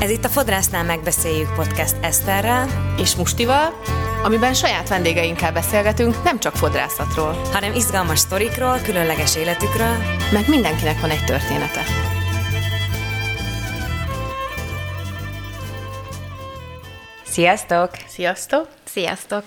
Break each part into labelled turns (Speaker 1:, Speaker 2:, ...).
Speaker 1: Ez itt a Fodrásznál megbeszéljük podcast Eszterrel
Speaker 2: és Mustival, amiben saját vendégeinkkel beszélgetünk nem csak fodrászatról,
Speaker 1: hanem izgalmas sztorikról, különleges életükről,
Speaker 2: meg mindenkinek van egy története.
Speaker 1: Sziasztok!
Speaker 2: Sziasztok!
Speaker 3: Sziasztok!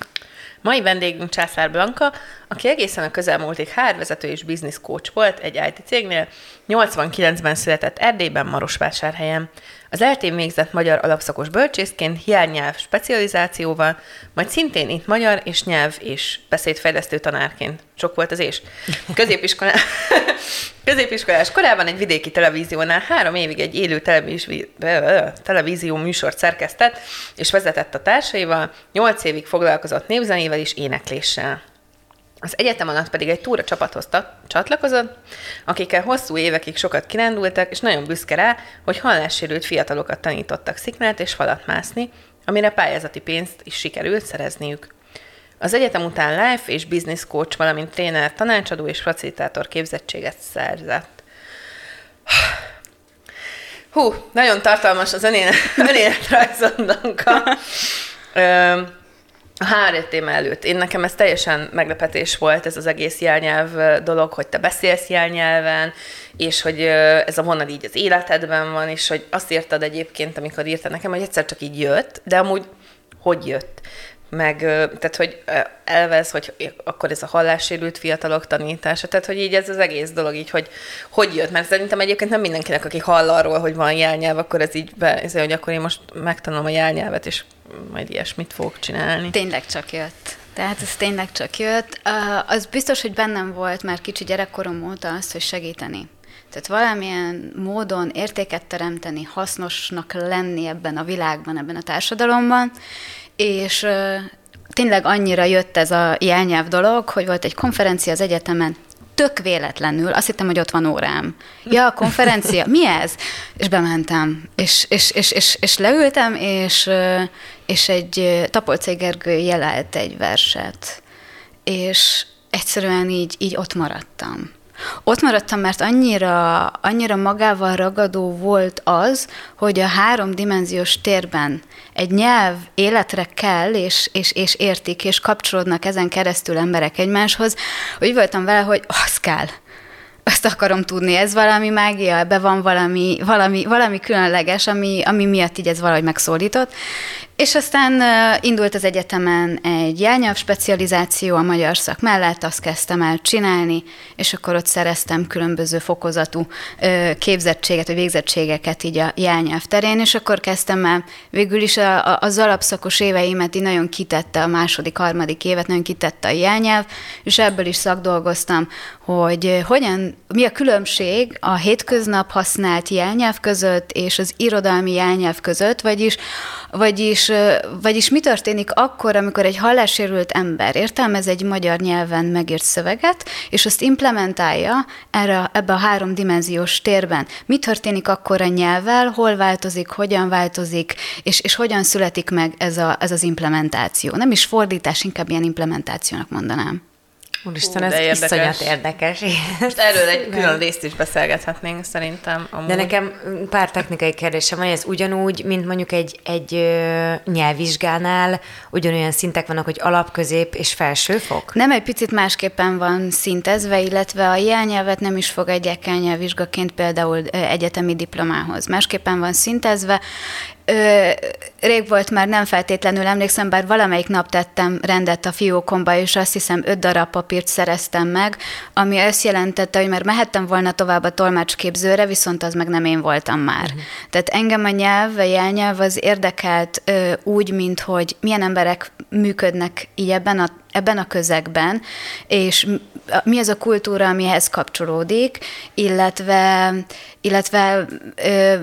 Speaker 2: Mai vendégünk Császár Blanka, aki egészen a közelmúltig hárvezető és business coach volt egy IT cégnél, 89-ben született Erdélyben, Marosvásárhelyen. Az eltén végzett magyar alapszakos bölcsészként, hiánynyelv specializációval, majd szintén itt magyar és nyelv és beszédfejlesztő tanárként. Sok volt az és. Középiskolá... Középiskolás korában egy vidéki televíziónál három évig egy élő televízió, televízió műsort szerkesztett, és vezetett a társaival, nyolc évig foglalkozott népzenével és énekléssel. Az egyetem alatt pedig egy túra csapathoz csatlakozott, akikkel hosszú évekig sokat kirándultak, és nagyon büszke rá, hogy hallássérült fiatalokat tanítottak sziknát és falat mászni, amire pályázati pénzt is sikerült szerezniük. Az egyetem után life és business coach, valamint tréner, tanácsadó és facilitátor képzettséget szerzett. Hú, nagyon tartalmas az önéletrajzondanka. A HR téma előtt. Én nekem ez teljesen meglepetés volt, ez az egész jelnyelv dolog, hogy te beszélsz jelnyelven, és hogy ez a vonal így az életedben van, és hogy azt írtad egyébként, amikor írtad nekem, hogy egyszer csak így jött, de amúgy hogy jött? meg tehát, hogy elvesz, hogy akkor ez a hallássérült fiatalok tanítása, tehát, hogy így ez az egész dolog így, hogy hogy jött, mert szerintem egyébként nem mindenkinek, aki hall arról, hogy van jelnyelv, akkor ez így be, ez, hogy akkor én most megtanulom a jelnyelvet, és majd ilyesmit fogok csinálni.
Speaker 3: Tényleg csak jött. Tehát ez tényleg csak jött. Az biztos, hogy bennem volt már kicsi gyerekkorom óta az, hogy segíteni. Tehát valamilyen módon értéket teremteni, hasznosnak lenni ebben a világban, ebben a társadalomban, és tényleg annyira jött ez a jelnyelv dolog, hogy volt egy konferencia az egyetemen, tök véletlenül, azt hittem, hogy ott van órám. Ja, a konferencia, mi ez? És bementem, és, és, és, és, és leültem, és, és egy Tapolcai Gergő jelelt egy verset, és egyszerűen így, így ott maradtam. Ott maradtam, mert annyira, annyira magával ragadó volt az, hogy a háromdimenziós térben egy nyelv életre kell, és, és, és értik, és kapcsolódnak ezen keresztül emberek egymáshoz, hogy voltam vele, hogy az kell azt akarom tudni, ez valami mágia, ebbe van valami, valami, valami különleges, ami, ami miatt így ez valahogy megszólított. És aztán indult az egyetemen egy jelnyelv specializáció a magyar szak mellett, azt kezdtem el csinálni, és akkor ott szereztem különböző fokozatú képzettséget, vagy végzettségeket így a jelnyelv terén, és akkor kezdtem el végül is a, az alapszakos éveimet így nagyon kitette a második, harmadik évet, nagyon kitette a jelnyelv, és ebből is szakdolgoztam, hogy hogyan, mi a különbség a hétköznap használt jelnyelv között és az irodalmi jelnyelv között, vagyis, vagyis vagyis mi történik akkor, amikor egy hallássérült ember értelmez egy magyar nyelven megírt szöveget, és azt implementálja erre, ebbe a háromdimenziós térben. Mi történik akkor a nyelvvel, hol változik, hogyan változik, és, és hogyan születik meg ez, a, ez az implementáció. Nem is fordítás, inkább ilyen implementációnak mondanám.
Speaker 1: Úristen, ez érdekes. iszonyat érdekes.
Speaker 2: Most erről egy külön részt is beszélgethetnénk szerintem.
Speaker 1: Amúgy. De nekem pár technikai kérdésem van, ez ugyanúgy, mint mondjuk egy, egy nyelvvizsgánál, ugyanolyan szintek vannak, hogy alap, közép és felsőfok?
Speaker 3: Nem, egy picit másképpen van szintezve, illetve a jelnyelvet nem is fogadják el nyelvvizsgaként például egyetemi diplomához. Másképpen van szintezve, Ö, rég volt már nem feltétlenül emlékszem, bár valamelyik nap tettem rendet a fiókomba, és azt hiszem öt darab papírt szereztem meg, ami azt jelentette, hogy már mehettem volna tovább a tolmácsképzőre, viszont az meg nem én voltam már. Uh-huh. Tehát engem a nyelv, a jelnyelv az érdekelt ö, úgy, mint hogy milyen emberek működnek így ebben a ebben a közegben, és mi az a kultúra, amihez kapcsolódik, illetve, illetve ö,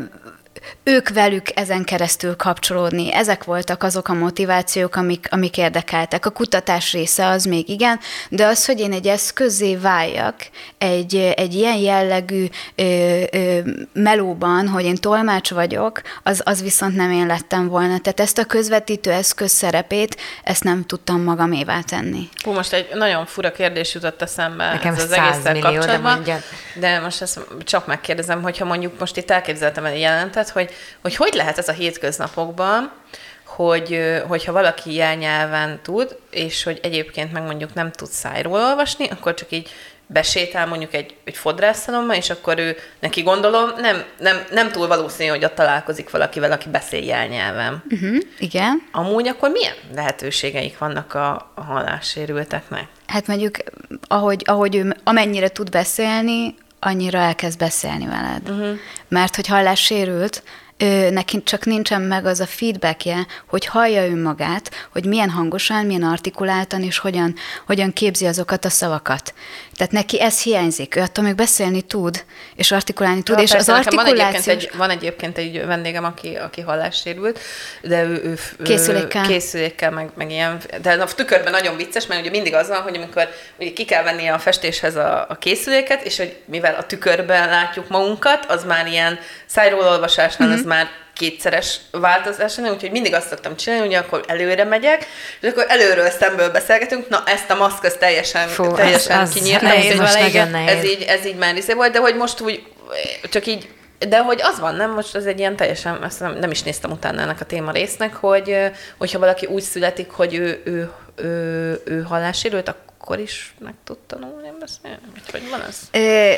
Speaker 3: ők velük ezen keresztül kapcsolódni. Ezek voltak azok a motivációk, amik, amik érdekeltek. A kutatás része az még igen, de az, hogy én egy eszközé váljak egy, egy ilyen jellegű ö, ö, melóban, hogy én tolmács vagyok, az, az viszont nem én lettem volna. Tehát ezt a közvetítő eszköz szerepét, ezt nem tudtam magamévá tenni.
Speaker 2: Hú, most egy nagyon fura kérdés jutott eszembe Nekem ez az egész kapcsolatban. De, de most ezt csak megkérdezem, hogyha mondjuk most itt elképzeltem egy jelentet, hogy, hogy hogy lehet ez a hétköznapokban, hogy, hogyha valaki jelnyelven tud, és hogy egyébként meg mondjuk nem tud szájról olvasni, akkor csak így besétál mondjuk egy, egy fodrászalomba, és akkor ő, neki gondolom, nem, nem, nem túl valószínű, hogy ott találkozik valakivel, aki beszél jelnyelven.
Speaker 3: Uh-huh, igen.
Speaker 2: Amúgy akkor milyen lehetőségeik vannak a, a hallássérülteknek?
Speaker 3: Hát mondjuk, ahogy, ahogy ő amennyire tud beszélni, annyira elkezd beszélni veled. Uh-huh. Mert hogy hallássérült, ő, neki csak nincsen meg az a feedbackje, hogy hallja önmagát, hogy milyen hangosan, milyen artikuláltan, és hogyan, hogyan képzi azokat a szavakat. Tehát neki ez hiányzik. Ő attól még beszélni tud, és artikulálni tud, ja, és persze, az artikuláció...
Speaker 2: Van egyébként, egy, van egyébként egy vendégem, aki, aki hallássérült, de ő, ő,
Speaker 3: készülékkel.
Speaker 2: készülékkel, meg, meg ilyen, de a tükörben nagyon vicces, mert ugye mindig az van, hogy amikor ugye ki kell venni a festéshez a, a készüléket, és hogy mivel a tükörben látjuk magunkat, az már ilyen szájról olvasásnál, mm-hmm. ez már kétszeres változás, úgyhogy mindig azt szoktam csinálni, hogy akkor előre megyek, és akkor előről szemből beszélgetünk, na ezt a maszk az teljesen, Fú, teljesen az, kinyírtam,
Speaker 1: ez,
Speaker 2: ez, így, ez így már izé volt, de hogy most úgy csak így de hogy az van, nem? Most ez egy ilyen teljesen, ezt nem, nem is néztem utána ennek a téma résznek, hogy hogyha valaki úgy születik, hogy ő, ő, ő, ő, ő hallássérült, akkor is meg tud tanulni beszélni? Vagy van ez? Ö,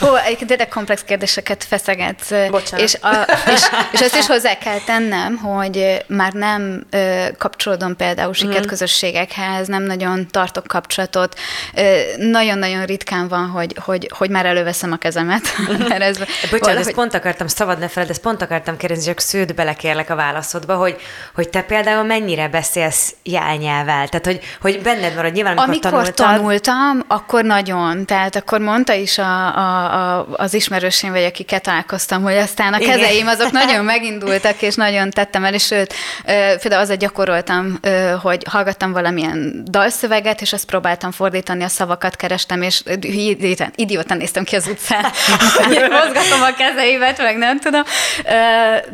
Speaker 3: hó, egyébként tényleg komplex kérdéseket feszegetsz.
Speaker 2: Bocsánat.
Speaker 3: És, a, és, és azt is hozzá kell tennem, hogy már nem ö, kapcsolódom például siket mm. közösségekhez, nem nagyon tartok kapcsolatot. Ö, nagyon-nagyon ritkán van, hogy, hogy, hogy már előveszem a kezemet.
Speaker 1: Mert ez, Bocsánat, valahogy... ezt pont akartam, szabad ne feled, ezt pont akartam kérdezni, csak sződ belekérlek a válaszodba, hogy, hogy te például mennyire beszélsz jelnyelvel? Tehát, hogy, hogy benned van, hogy nyilván, amikor
Speaker 3: tanultad... tanultam, akkor nagyon. Tehát akkor mondta is a, a, a, az ismerősém, vagy akiket találkoztam, hogy aztán a Igen. kezeim azok nagyon megindultak, és nagyon tettem el, és sőt, például azért gyakoroltam, hogy hallgattam valamilyen dalszöveget, és azt próbáltam fordítani, a szavakat kerestem, és idióta néztem ki az utcán, mozgatom a kezeimet, meg nem tudom.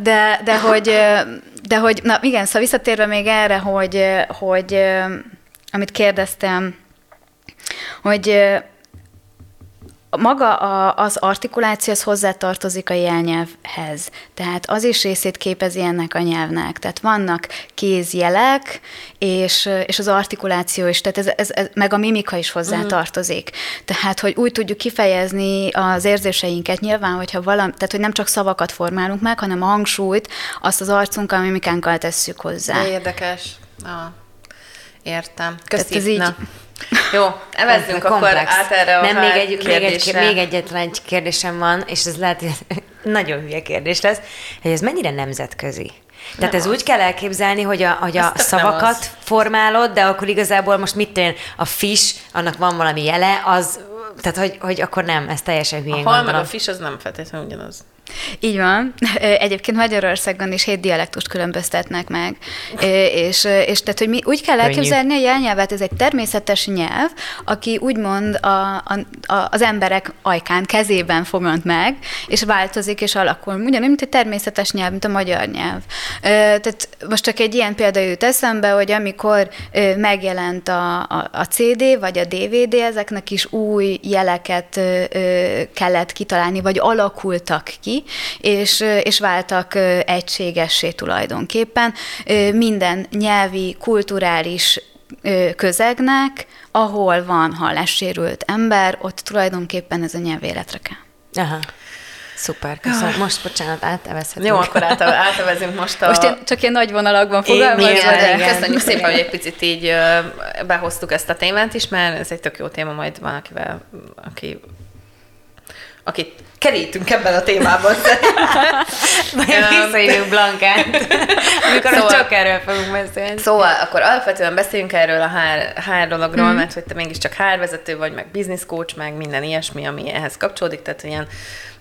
Speaker 3: De, de hogy, de hogy, na igen, szóval visszatérve még erre, hogy, hogy amit kérdeztem, hogy maga a, az artikuláció az hozzátartozik a jelnyelvhez. Tehát az is részét képezi ennek a nyelvnek. Tehát vannak kézjelek, és, és az artikuláció is, tehát ez, ez, ez, meg a mimika is hozzátartozik. Uh-huh. Tehát, hogy úgy tudjuk kifejezni az érzéseinket nyilván, hogyha valami, tehát, hogy nem csak szavakat formálunk meg, hanem a hangsúlyt, azt az arcunkkal, a mimikánkkal tesszük hozzá.
Speaker 2: Érdekes. Ah, értem. Köszönöm. ez így... Jó, evezzünk akkor át erre a
Speaker 1: Nem, még, egy, még, egy, még egyetlen egy kérdésem van, és ez lehet, hogy nagyon hülye kérdés lesz, hogy ez mennyire nemzetközi? Tehát nem ez az. úgy kell elképzelni, hogy a, hogy a szavakat formálod, de akkor igazából most mit tenni, a fish, annak van valami jele, az, tehát hogy, hogy akkor nem, ez teljesen hülyén
Speaker 2: A hal meg a fish az nem feltétlenül ugyanaz.
Speaker 3: Így van. Egyébként Magyarországon is hét dialektust különböztetnek meg. És, és tehát, hogy mi úgy kell elképzelni a jelnyelvet, ez egy természetes nyelv, aki úgymond a, a, a, az emberek ajkán, kezében fogant meg, és változik és alakul. Ugyanúgy, mint egy természetes nyelv, mint a magyar nyelv. Tehát most csak egy ilyen példa jut eszembe, hogy amikor megjelent a, a, a CD vagy a DVD, ezeknek is új jeleket kellett kitalálni, vagy alakultak ki, és, és váltak egységessé tulajdonképpen. Minden nyelvi, kulturális közegnek, ahol van hallássérült ember, ott tulajdonképpen ez a nyelv életre kell.
Speaker 1: Aha. Szuper, köszönöm. Most, bocsánat, átevezhetünk.
Speaker 2: Jó, akkor átevezünk most a...
Speaker 3: Most én csak ilyen nagy vonalakban fogalmazom.
Speaker 2: de köszönjük szépen, hogy egy picit így behoztuk ezt a témát is, mert ez egy tök jó téma, majd van, akivel, aki akit kerítünk ebben a témában.
Speaker 1: Majd visszajövünk Blankát, amikor szóval, csak erről fogunk beszélni.
Speaker 2: Szóval akkor alapvetően beszéljünk erről a hár, hár dologról, mm. mert hogy te mégiscsak hárvezető vagy, meg business coach, meg minden ilyesmi, ami ehhez kapcsolódik, tehát ilyen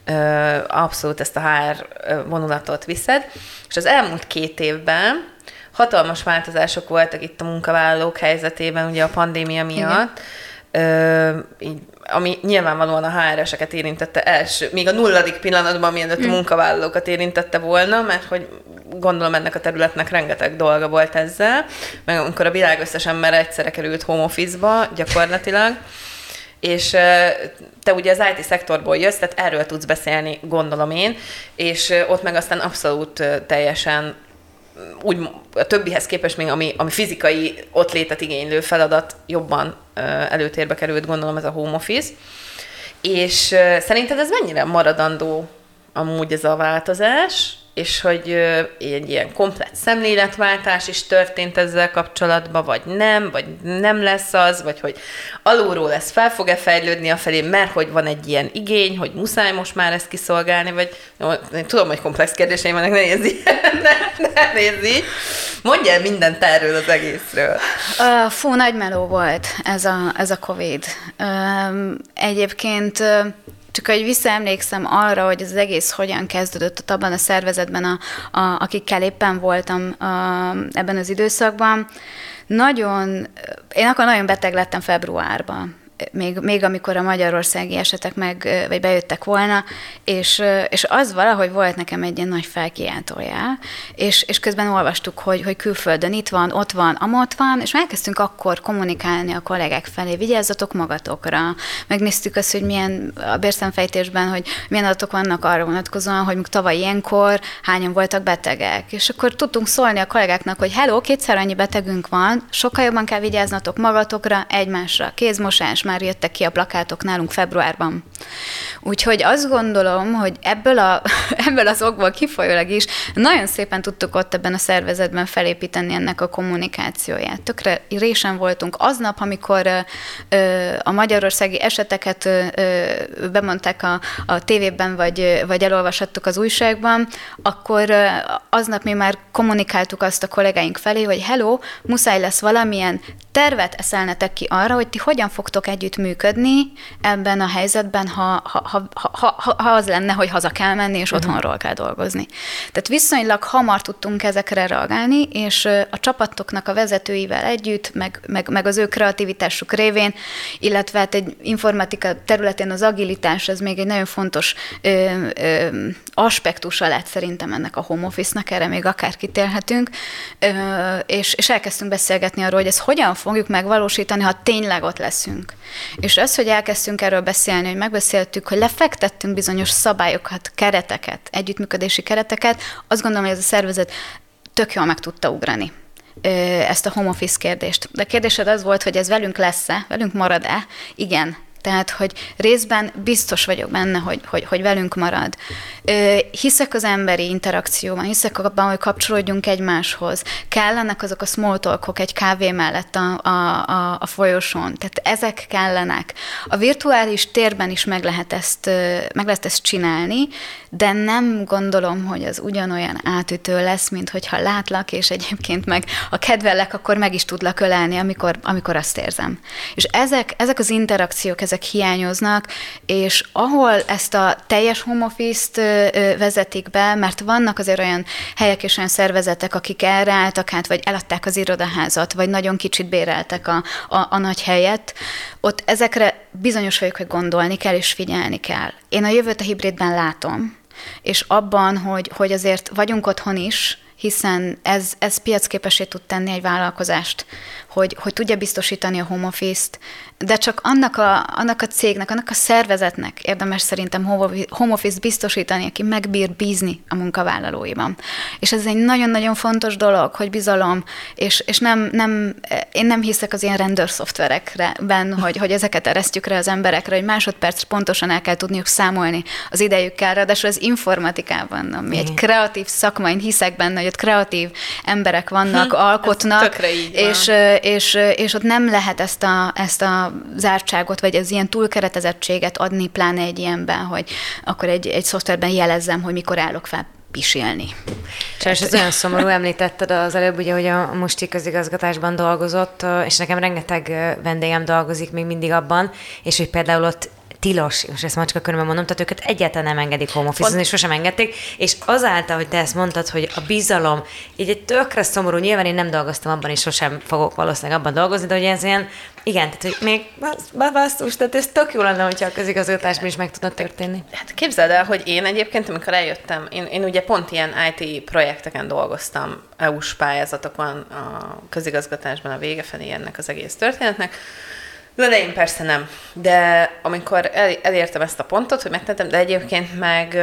Speaker 2: ö, abszolút ezt a hár vonulatot viszed. És az elmúlt két évben hatalmas változások voltak itt a munkavállalók helyzetében, ugye a pandémia miatt. Ö, így ami nyilvánvalóan a HR-eseket érintette első, még a nulladik pillanatban, mielőtt a mm. munkavállalókat érintette volna, mert hogy gondolom ennek a területnek rengeteg dolga volt ezzel, meg amikor a világ összes ember egyszerre került home office-ba gyakorlatilag, és te ugye az IT szektorból jössz, tehát erről tudsz beszélni, gondolom én, és ott meg aztán abszolút teljesen úgy a többihez képest még, ami, ami fizikai ott létet igénylő feladat jobban előtérbe került, gondolom ez a home office. És szerinted ez mennyire maradandó amúgy ez a változás? És hogy egy ilyen komplet szemléletváltás is történt ezzel kapcsolatban, vagy nem, vagy nem lesz az, vagy hogy alulról ez fel fog-e fejlődni a felé, mert hogy van egy ilyen igény, hogy muszáj most már ezt kiszolgálni, vagy én tudom, hogy komplex kérdéseim vannak, ne nézzi, ne, ne nézzi. Mondj el mindent erről az egészről.
Speaker 3: Uh, fú, nagy meló volt ez a, ez a Covid. Uh, egyébként uh, csak hogy visszaemlékszem arra, hogy az egész hogyan kezdődött ott abban a szervezetben, a, a, akikkel éppen voltam a, ebben az időszakban. Nagyon, én akkor nagyon beteg lettem februárban még, még amikor a magyarországi esetek meg, vagy bejöttek volna, és, és az valahogy volt nekem egy ilyen nagy felkiáltójá, és, és közben olvastuk, hogy, hogy külföldön itt van, ott van, amott van, és elkezdtünk akkor kommunikálni a kollégák felé, vigyázzatok magatokra, megnéztük azt, hogy milyen a bérszemfejtésben, hogy milyen adatok vannak arra vonatkozóan, hogy tavaly ilyenkor hányan voltak betegek, és akkor tudtunk szólni a kollégáknak, hogy hello, kétszer annyi betegünk van, sokkal jobban kell vigyáznatok magatokra, egymásra, kézmosás, már jöttek ki a plakátok nálunk februárban. Úgyhogy azt gondolom, hogy ebből, a, ebből az okból kifolyólag is nagyon szépen tudtuk ott ebben a szervezetben felépíteni ennek a kommunikációját. Tökre résen voltunk. Aznap, amikor ö, a magyarországi eseteket ö, bemondták a, a tévében, vagy, vagy elolvashattuk az újságban, akkor ö, aznap mi már kommunikáltuk azt a kollégáink felé, hogy hello, muszáj lesz valamilyen tervet eszelnetek ki arra, hogy ti hogyan fogtok egy együttműködni ebben a helyzetben, ha, ha, ha, ha, ha, ha az lenne, hogy haza kell menni, és uh-huh. otthonról kell dolgozni. Tehát viszonylag hamar tudtunk ezekre reagálni, és a csapatoknak a vezetőivel együtt, meg, meg, meg az ő kreativitásuk révén, illetve hát egy informatika területén az agilitás, ez még egy nagyon fontos ö, ö, aspektusa lett szerintem ennek a home office-nak, erre még akár kitérhetünk, ö, és, és elkezdtünk beszélgetni arról, hogy ezt hogyan fogjuk megvalósítani, ha tényleg ott leszünk. És az, hogy elkezdtünk erről beszélni, hogy megbeszéltük, hogy lefektettünk bizonyos szabályokat, kereteket, együttműködési kereteket, azt gondolom, hogy ez a szervezet tök jól meg tudta ugrani ezt a home office kérdést. De a kérdésed az volt, hogy ez velünk lesz-e, velünk marad-e? Igen, tehát, hogy részben biztos vagyok benne, hogy, hogy, hogy velünk marad. Hiszek az emberi interakcióban, hiszek abban, hogy kapcsolódjunk egymáshoz. Kellenek azok a small talkok egy kávé mellett a, a, a, a folyosón. Tehát ezek kellenek. A virtuális térben is meg lehet, ezt, meg lehet ezt csinálni, de nem gondolom, hogy az ugyanolyan átütő lesz, mint hogyha látlak, és egyébként meg a kedvellek, akkor meg is tudlak ölelni, amikor, amikor azt érzem. És ezek, ezek az interakciók, ezek hiányoznak, és ahol ezt a teljes home office-t vezetik be, mert vannak azért olyan helyek és olyan szervezetek, akik erre álltak át, vagy eladták az irodaházat, vagy nagyon kicsit béreltek a, a, a nagy helyet, ott ezekre bizonyos vagyok, hogy gondolni kell és figyelni kell. Én a jövőt a hibridben látom, és abban, hogy, hogy azért vagyunk otthon is, hiszen ez, ez piacképesé tud tenni egy vállalkozást, hogy, hogy tudja biztosítani a home office-t, de csak annak a, annak a cégnek, annak a szervezetnek érdemes szerintem home office biztosítani, aki megbír bízni a munkavállalóiban. És ez egy nagyon-nagyon fontos dolog, hogy bizalom, és, és nem, nem, én nem hiszek az ilyen rendőrszoftverekben, hogy, hogy ezeket eresztjük rá az emberekre, hogy másodperc pontosan el kell tudniuk számolni az idejükkel, ráadásul az informatikában, ami egy kreatív szakma, én hiszek benne, hogy ott kreatív emberek vannak, alkotnak, és, és, és ott nem lehet ezt a, ezt a zártságot, vagy az ilyen túlkeretezettséget adni, pláne egy ilyenben, hogy akkor egy, egy szoftverben jelezzem, hogy mikor állok fel pisilni.
Speaker 1: Sajnos ez olyan szomorú, említetted az előbb, ugye, hogy a Musti közigazgatásban dolgozott, és nekem rengeteg vendégem dolgozik még mindig abban, és hogy például ott tilos, és ezt macska körülben mondom, tehát őket egyáltalán nem engedik home office és sosem engedték, és azáltal, hogy te ezt mondtad, hogy a bizalom, így egy tökre szomorú, nyilván én nem dolgoztam abban, és sosem fogok valószínűleg abban dolgozni, de hogy ez ilyen, igen, tehát hogy még basszus, tehát ez tök jó lenne, hogyha a közigazgatásban is meg tudna történni.
Speaker 2: Hát képzeld el, hogy én egyébként, amikor eljöttem, én, én ugye pont ilyen IT projekteken dolgoztam, EU-s pályázatokon a közigazgatásban a vége felé ennek az egész történetnek, Na de én persze nem. De amikor el, elértem ezt a pontot, hogy megtettem, de egyébként meg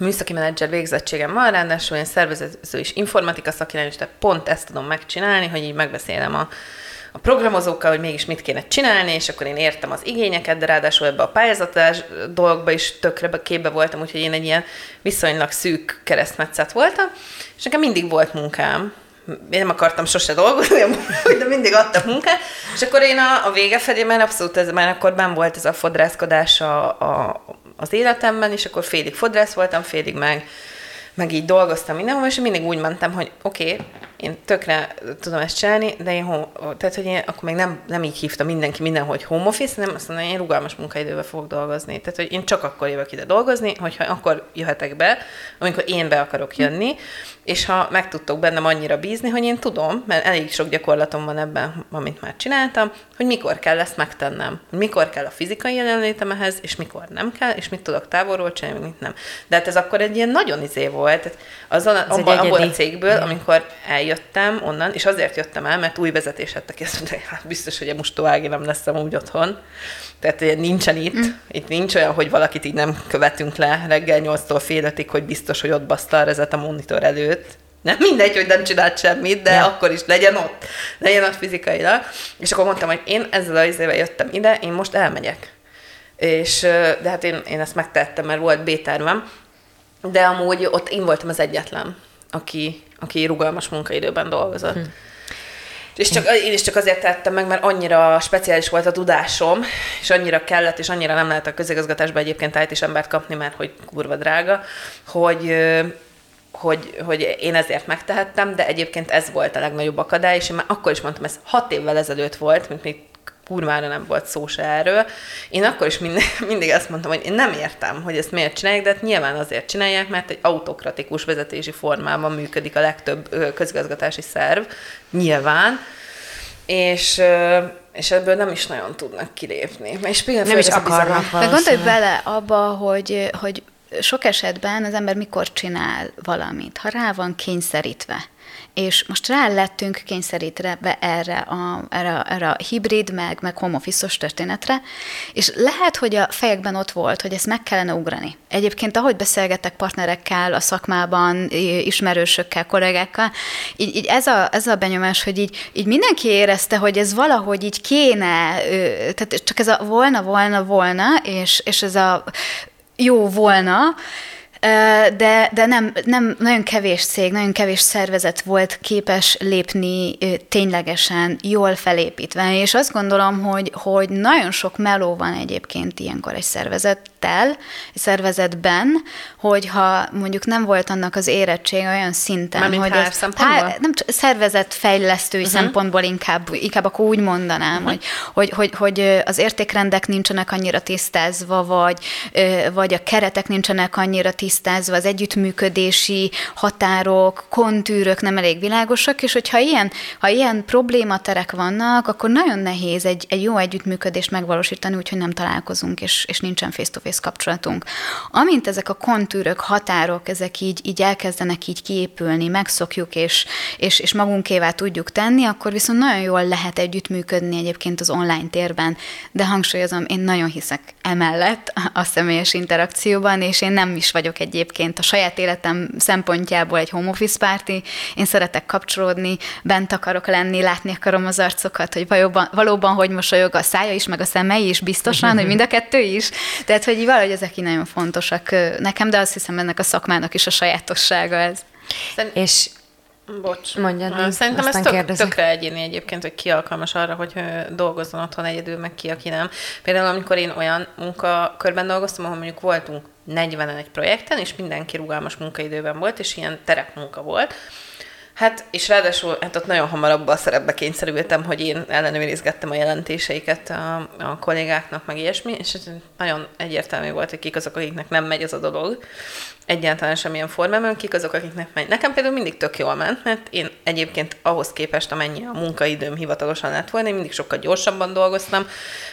Speaker 2: műszaki menedzser végzettségem van, ráadásul én szervező és informatika szakirány, tehát pont ezt tudom megcsinálni, hogy így megbeszélem a, a programozókkal, hogy mégis mit kéne csinálni, és akkor én értem az igényeket, de ráadásul ebbe a pályázatás dolgokba is tökre képbe voltam, úgyhogy én egy ilyen viszonylag szűk keresztmetszet voltam, és nekem mindig volt munkám, én nem akartam sose dolgozni, de mindig adtam munkát, és akkor én a, a vége felé már abszolút ez, már akkor ben volt ez a fodrászkodás a, a, az életemben, és akkor félig fodrász voltam, félig meg, meg így dolgoztam mindenhol, és mindig úgy mentem, hogy oké, okay, én tökre tudom ezt csinálni, de én, tehát, hogy én akkor még nem, nem így hívta mindenki mindenhol, hogy home office, hanem azt mondom, én rugalmas munkaidővel fogok dolgozni. Tehát, hogy én csak akkor jövök ide dolgozni, hogyha akkor jöhetek be, amikor én be akarok jönni, és ha meg tudtok bennem annyira bízni, hogy én tudom, mert elég sok gyakorlatom van ebben, amit már csináltam, hogy mikor kell ezt megtennem, mikor kell a fizikai jelenlétem ehhez, és mikor nem kell, és mit tudok távolról csinálni, mit nem. De hát ez akkor egy ilyen nagyon izé volt, azon, abban, abban a cégből, amikor eljöttem onnan, és azért jöttem el, mert új vezetés ettek, és mondta, hát biztos, hogy a Mustó Ági nem lesz úgy otthon. Tehát nincsen itt, mm. itt nincs olyan, hogy valakit így nem követünk le reggel 8-tól fél ötig, hogy biztos, hogy ott baszta a monitor előtt. Nem mindegy, hogy nem csinált semmit, de ja. akkor is legyen ott. Legyen ott fizikailag. És akkor mondtam, hogy én ezzel az izével jöttem ide, én most elmegyek. És, de hát én, én ezt megtettem, mert volt B-tervem, de amúgy ott én voltam az egyetlen, aki, aki rugalmas munkaidőben dolgozott. Hm. És csak, én is csak azért tettem meg, mert annyira speciális volt a tudásom, és annyira kellett, és annyira nem lehet a közigazgatásban egyébként it is embert kapni, mert hogy kurva drága, hogy, hogy, hogy én ezért megtehettem, de egyébként ez volt a legnagyobb akadály, és én már akkor is mondtam, ez hat évvel ezelőtt volt, mint még kurvára nem volt szó se erről. Én akkor is mindig, mindig azt mondtam, hogy én nem értem, hogy ezt miért csinálják, de hát nyilván azért csinálják, mert egy autokratikus vezetési formában működik a legtöbb közgazgatási szerv, nyilván, és és ebből nem is nagyon tudnak kilépni. És
Speaker 1: nem is akarnak
Speaker 3: De gondolj bele abba, hogy, hogy sok esetben az ember mikor csinál valamit, ha rá van kényszerítve és most rá lettünk kényszerítve erre a, erre, erre a hibrid, meg, meg office történetre, és lehet, hogy a fejekben ott volt, hogy ezt meg kellene ugrani. Egyébként, ahogy beszélgetek partnerekkel a szakmában, ismerősökkel, kollégákkal, így, így ez, a, ez a benyomás, hogy így, így mindenki érezte, hogy ez valahogy így kéne, tehát csak ez a volna, volna, volna, és, és ez a jó volna, de, de nem, nem, nagyon kevés cég, nagyon kevés szervezet volt képes lépni ténylegesen jól felépítve, és azt gondolom, hogy, hogy nagyon sok meló van egyébként ilyenkor egy szervezettel, egy szervezetben, hogyha mondjuk nem volt annak az érettség olyan szinten,
Speaker 2: Mármint hogy ez, há,
Speaker 3: nem szervezetfejlesztői uh-huh. szempontból inkább, inkább akkor úgy mondanám, uh-huh. hogy, hogy, hogy, hogy az értékrendek nincsenek annyira tisztázva, vagy, vagy a keretek nincsenek annyira tisztázva, tisztázva, az együttműködési határok, kontűrök nem elég világosak, és hogyha ilyen, ha ilyen problématerek vannak, akkor nagyon nehéz egy, egy jó együttműködést megvalósítani, úgyhogy nem találkozunk, és, és nincsen face-to-face kapcsolatunk. Amint ezek a kontűrök, határok, ezek így, így elkezdenek így kiépülni, megszokjuk, és, és, és magunkévá tudjuk tenni, akkor viszont nagyon jól lehet együttműködni egyébként az online térben, de hangsúlyozom, én nagyon hiszek emellett a személyes interakcióban, és én nem is vagyok egyébként a saját életem szempontjából egy home office párti. Én szeretek kapcsolódni, bent akarok lenni, látni akarom az arcokat, hogy valóban, valóban hogy mosolyog a szája is, meg a szemei is biztosan, hogy mind a kettő is. Tehát, hogy valahogy ezek így nagyon fontosak nekem, de azt hiszem ennek a szakmának is a sajátossága ez.
Speaker 1: És
Speaker 2: Bocs.
Speaker 1: Mondjad,
Speaker 2: Szerintem ez tök, tökre egyéni egyébként, hogy ki alkalmas arra, hogy dolgozzon otthon egyedül, meg ki, aki nem. Például amikor én olyan munkakörben dolgoztam, ahol mondjuk voltunk 40 egy projekten, és mindenki rugalmas munkaidőben volt, és ilyen terepmunka volt, Hát, és ráadásul hát ott nagyon hamar abban a szerepbe kényszerültem, hogy én ellenőrizgettem a jelentéseiket a, a kollégáknak, meg ilyesmi, és nagyon egyértelmű volt, hogy kik azok, akiknek nem megy az a dolog egyáltalán semmilyen formában, kik azok, akiknek megy. Nekem például mindig tök jól ment, mert én egyébként ahhoz képest, amennyi a munkaidőm hivatalosan lett volna, én mindig sokkal gyorsabban dolgoztam,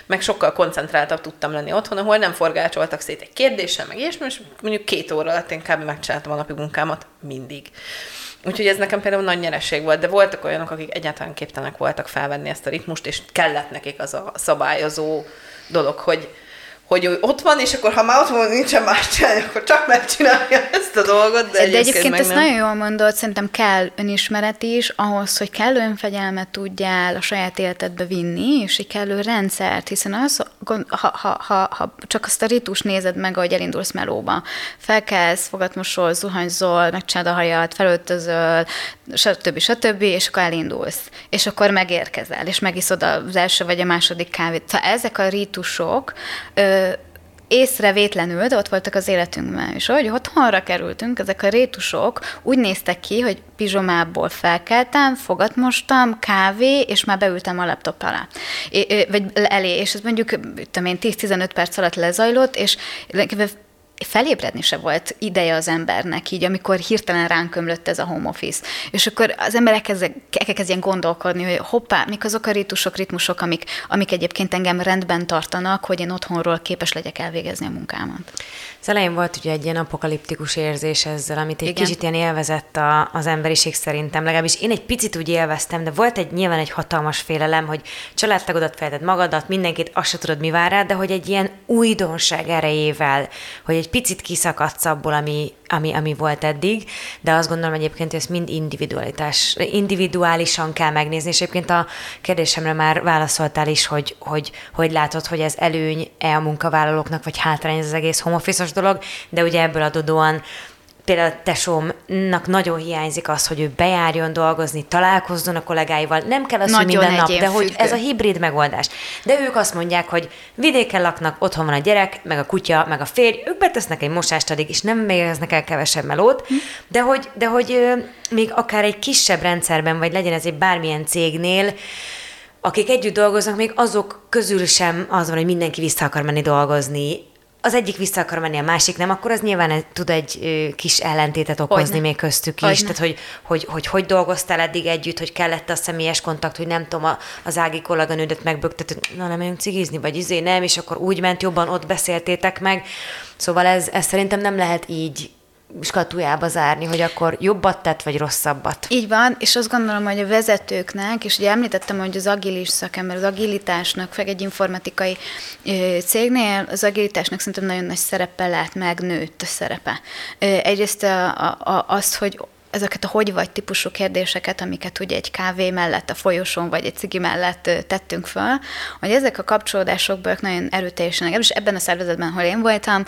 Speaker 2: meg sokkal koncentráltabb tudtam lenni otthon, ahol nem forgácsoltak szét egy kérdéssel, meg ilyesmi, és mondjuk két óra alatt én kb. megcsináltam a napi munkámat mindig. Úgyhogy ez nekem például nagy nyereség volt, de voltak olyanok, akik egyáltalán képtelenek voltak felvenni ezt a ritmust, és kellett nekik az a szabályozó dolog, hogy, hogy ott van, és akkor ha már ott van, nincsen más csinálni, akkor csak megcsinálja ezt a dolgot.
Speaker 3: De, de egyébként ezt nem. nagyon jól mondod, szerintem kell önismeret is ahhoz, hogy kellő önfegyelmet tudjál a saját életedbe vinni, és egy kellő rendszert, hiszen az, ha, ha, ha, ha csak azt a ritus nézed meg, ahogy elindulsz melóba, felkelsz, fogatmosol, zuhanyzol, megcsinálod a hajat, felöltözöl, stb. stb., és akkor elindulsz. És akkor megérkezel, és megiszod az első vagy a második kávét. Szóval ezek a ritusok észrevétlenül, de ott voltak az életünkben is, hogy otthonra kerültünk, ezek a rétusok úgy néztek ki, hogy pizsomából felkeltem, fogat mostam, kávé, és már beültem a laptop alá. É, vagy elé, és ez mondjuk, tudom én, 10-15 perc alatt lezajlott, és felébredni se volt ideje az embernek, így amikor hirtelen ránk ömlött ez a home office. És akkor az emberek elkezdjen gondolkodni, hogy hoppá, mik azok a ritusok, ritmusok, amik, amik egyébként engem rendben tartanak, hogy én otthonról képes legyek elvégezni a munkámat.
Speaker 1: Az elején volt ugye egy ilyen apokaliptikus érzés ezzel, amit egy Igen. kicsit ilyen élvezett a, az emberiség szerintem, legalábbis én egy picit úgy élveztem, de volt egy nyilván egy hatalmas félelem, hogy családtagodat fejted magadat, mindenkit, azt se tudod, mi vár rá, de hogy egy ilyen újdonság erejével, hogy egy picit kiszakadsz abból, ami, ami, ami volt eddig, de azt gondolom egyébként, hogy ezt mind individualitás, individuálisan kell megnézni, és egyébként a kérdésemre már válaszoltál is, hogy hogy, hogy látod, hogy ez előny-e a munkavállalóknak, vagy hátrány ez az egész home office dolog, de ugye ebből adódóan például a tesómnak nagyon hiányzik az, hogy ő bejárjon dolgozni, találkozzon a kollégáival. Nem kell az, nagyon hogy minden nap, de hogy ez a hibrid megoldás. De ők azt mondják, hogy vidéken laknak, otthon van a gyerek, meg a kutya, meg a férj, ők betesznek egy mosást addig, és nem végeznek el kevesebb melót, hm. de hogy, de hogy még akár egy kisebb rendszerben, vagy legyen ez egy bármilyen cégnél, akik együtt dolgoznak, még azok közül sem az van, hogy mindenki vissza akar menni dolgozni az egyik vissza akar menni, a másik nem, akkor az nyilván tud egy kis ellentétet okozni Hogyne. még köztük Hogyne. is. Tehát, hogy hogy, hogy hogy dolgoztál eddig együtt, hogy kellett a személyes kontakt, hogy nem tudom, az ági kolléganődet megböktet, na nem megyünk cigizni, vagy izé nem, és akkor úgy ment jobban, ott beszéltétek meg. Szóval ez, ez szerintem nem lehet így skatujába zárni, hogy akkor jobbat tett, vagy rosszabbat.
Speaker 3: Így van, és azt gondolom, hogy a vezetőknek, és ugye említettem, hogy az agilis szakember, az agilitásnak, feg egy informatikai cégnél, az agilitásnak szerintem nagyon nagy szerepe lehet megnőtt a szerepe. Egyrészt a, a, a, azt, hogy ezeket a hogy vagy típusú kérdéseket, amiket ugye egy kávé mellett, a folyosón vagy egy cigi mellett tettünk föl, hogy ezek a kapcsolódásokból nagyon erőteljesen, és ebben a szervezetben, ahol én voltam,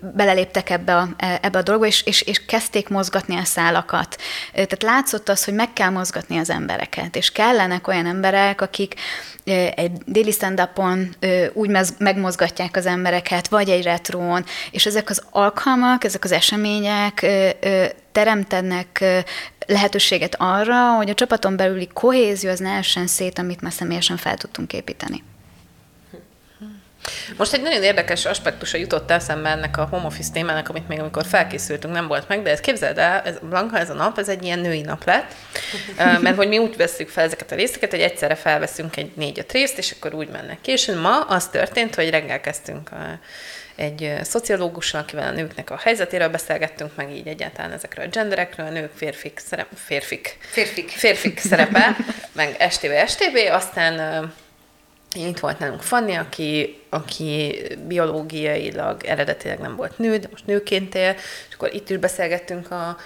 Speaker 3: beleléptek ebbe a, e, ebbe a dologba, és, és, és kezdték mozgatni a szálakat. Tehát látszott az, hogy meg kell mozgatni az embereket, és kellenek olyan emberek, akik egy déli stand úgy megmozgatják az embereket, vagy egy retrón, és ezek az alkalmak, ezek az események teremtenek lehetőséget arra, hogy a csapaton belüli kohézió az ne essen szét, amit már személyesen fel tudtunk építeni.
Speaker 2: Most egy nagyon érdekes aspektusa jutott eszembe ennek a home office témának, amit még amikor felkészültünk nem volt meg, de ez képzeld el, ez, Blanka, ez a nap, ez egy ilyen női nap lett, mert hogy mi úgy veszük fel ezeket a részeket, hogy egyszerre felveszünk egy négy-öt részt, és akkor úgy mennek ki. És ma az történt, hogy reggel kezdtünk a, egy szociológussal, akivel a nőknek a helyzetéről beszélgettünk, meg így egyáltalán ezekről a genderekről, a nők, férfik, szerep, férfik,
Speaker 1: férfik,
Speaker 2: férfik szerepe, meg STB, STB, aztán itt volt nálunk Fanni, aki, aki biológiailag eredetileg nem volt nő, de most nőként él, és akkor itt is beszélgettünk a,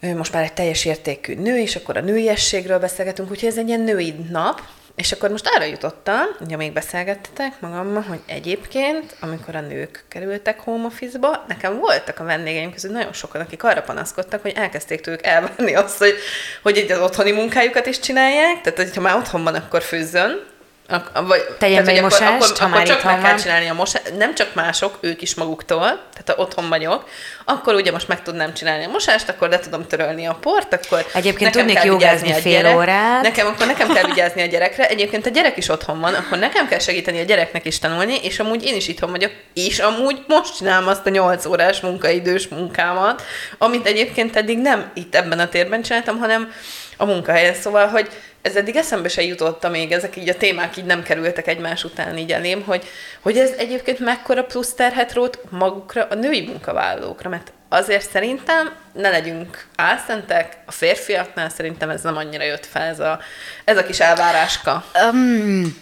Speaker 2: most már egy teljes értékű nő, és akkor a nőiességről beszélgetünk, úgyhogy ez egy ilyen női nap, és akkor most arra jutottam, ugye még beszélgettetek magammal, hogy egyébként, amikor a nők kerültek home office-ba, nekem voltak a vendégeim közül nagyon sokan, akik arra panaszkodtak, hogy elkezdték tőlük elvenni azt, hogy, hogy egy az otthoni munkájukat is csinálják, tehát hogyha már otthon van, akkor főzzön,
Speaker 1: a, vagy, Tegyen tehát, mosást, akkor, akkor, ha akkor
Speaker 2: csak meg kell csinálni a mosást, nem csak mások, ők is maguktól, tehát ha otthon vagyok, akkor ugye most meg tudnám csinálni a mosást, akkor le tudom törölni a port, akkor
Speaker 1: Egyébként tudnék jogázni fél gyerek, órát.
Speaker 2: Nekem, akkor nekem kell vigyázni a gyerekre. Egyébként a gyerek is otthon van, akkor nekem kell segíteni a gyereknek is tanulni, és amúgy én is itthon vagyok, és amúgy most csinálom azt a 8 órás munkaidős munkámat, amit egyébként eddig nem itt ebben a térben csináltam, hanem a munkahelyen. Szóval, hogy ez eddig eszembe se jutott, még ezek így a témák így nem kerültek egymás után így elém, hogy, hogy ez egyébként mekkora plusz terhet rót magukra, a női munkavállalókra, mert azért szerintem ne legyünk álszentek, a férfiaknál szerintem ez nem annyira jött fel, ez a, ez a kis elváráska. Um,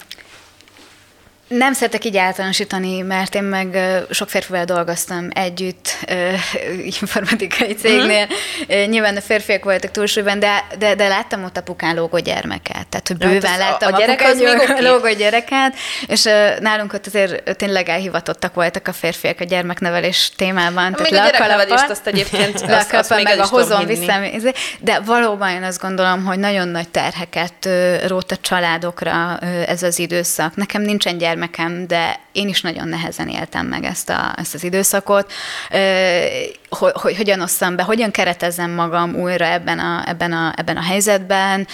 Speaker 3: nem szeretek így általánosítani, mert én meg sok férfivel dolgoztam együtt informatikai cégnél. Uh-huh. Nyilván a férfiak voltak túlsúlyban, de, de, de láttam ott apukán lógó gyermeket. Tehát, hogy bőven hát láttam a, gyerek az még lógó gyereket, és nálunk ott azért tényleg elhivatottak voltak a férfiak a gyermeknevelés témában.
Speaker 2: Még a gyereknevelést azt egyébként azt, azt
Speaker 3: meg a hozom vissza. De valóban én azt gondolom, hogy nagyon nagy terheket rót a családokra ez az időszak. Nekem nincsen gyermek gyermekem, de én is nagyon nehezen éltem meg ezt, a, ezt az időszakot, hogy, hogy hogyan osszam be, hogyan keretezzem magam újra ebben a, ebben a, ebben a helyzetben.